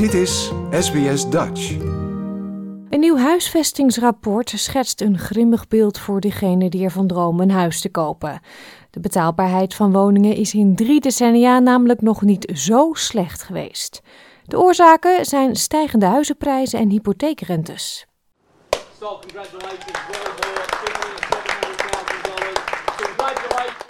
Dit is SBS Dutch. Een nieuw huisvestingsrapport schetst een grimmig beeld voor diegenen die ervan dromen een huis te kopen. De betaalbaarheid van woningen is in drie decennia namelijk nog niet zo slecht geweest. De oorzaken zijn stijgende huizenprijzen en hypotheekrentes.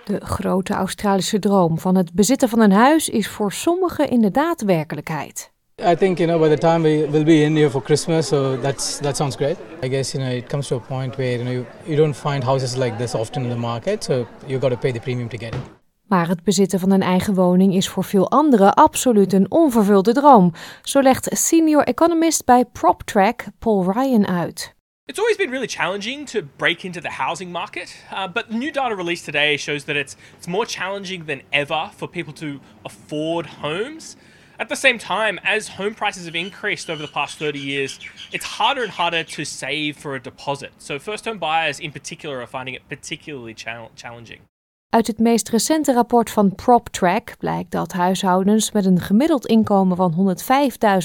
De grote Australische droom van het bezitten van een huis is voor sommigen inderdaad werkelijkheid. I think you know by the time we will be in here for Christmas, so that's that sounds great. I guess you know it comes to a point where you know you, you don't find houses like this often in the market, so you got to pay the premium to get it. Maar het bezitten van een eigen woning is voor veel anderen absoluut een onvervulde droom. Zo legt senior economist bij PropTrack Paul Ryan uit. It's always been really challenging to break into the housing market, uh, but the new data released today shows that it's, it's more challenging than ever for people to afford homes. At the same time, as home prices have increased over the past 30 years, it's harder and harder to save for a deposit. So, first home buyers in particular are finding it particularly challenging. Uit het meest recente rapport van PropTrack blijkt dat huishoudens met een gemiddeld inkomen van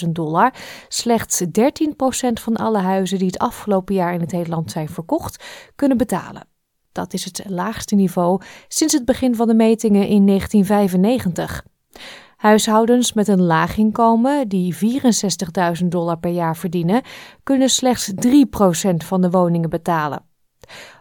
105.000 dollar slechts 13% van alle huizen die het afgelopen jaar in het hele zijn verkocht, kunnen betalen. Dat is het laagste niveau sinds het begin van de metingen in 1995. Huishoudens met een laag inkomen, die 64.000 dollar per jaar verdienen, kunnen slechts 3% van de woningen betalen.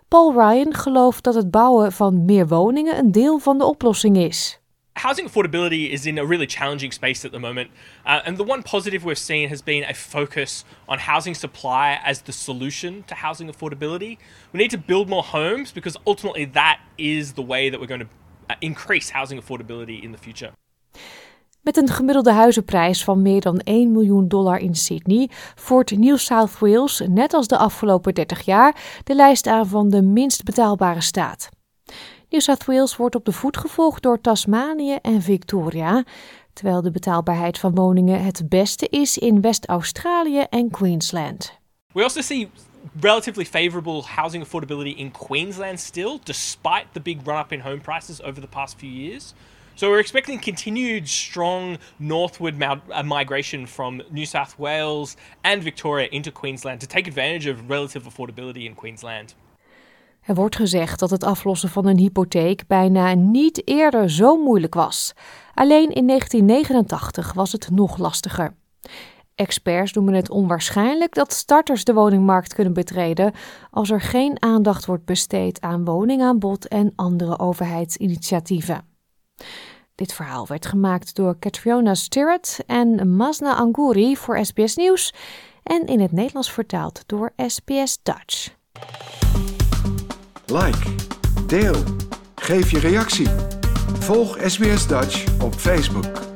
Paul Ryan gelooft dat het bouwen van meer woningen een deel van de oplossing is. Housing affordability is in a really challenging space at the moment. Uh, and the one positive we've seen has been a focus on housing supply as the solution to housing affordability. We need to build more homes because ultimately that is the way that we're going to uh, increase housing affordability in the future. Met een gemiddelde huizenprijs van meer dan 1 miljoen dollar in Sydney voert New South Wales, net als de afgelopen 30 jaar, de lijst aan van de minst betaalbare staat. New South Wales wordt op de voet gevolgd door Tasmanië en Victoria, terwijl de betaalbaarheid van woningen het beste is in West-Australië en Queensland. We also see relatively favorable housing affordability in Queensland still, despite the big run up in home prices over the past few years. So we're expecting continued strong northward uh, migration from New South Wales and Victoria into Queensland to take advantage of relative affordability in Queensland. Er wordt gezegd dat het aflossen van een hypotheek bijna niet eerder zo moeilijk was. Alleen in 1989 was het nog lastiger. Experts noemen het onwaarschijnlijk dat starters de woningmarkt kunnen betreden als er geen aandacht wordt besteed aan woningaanbod en andere overheidsinitiatieven. Dit verhaal werd gemaakt door Catriona Stirrett en Masna Angouri voor SBS Nieuws en in het Nederlands vertaald door SBS Dutch. Like, deel, geef je reactie. Volg SBS Dutch op Facebook.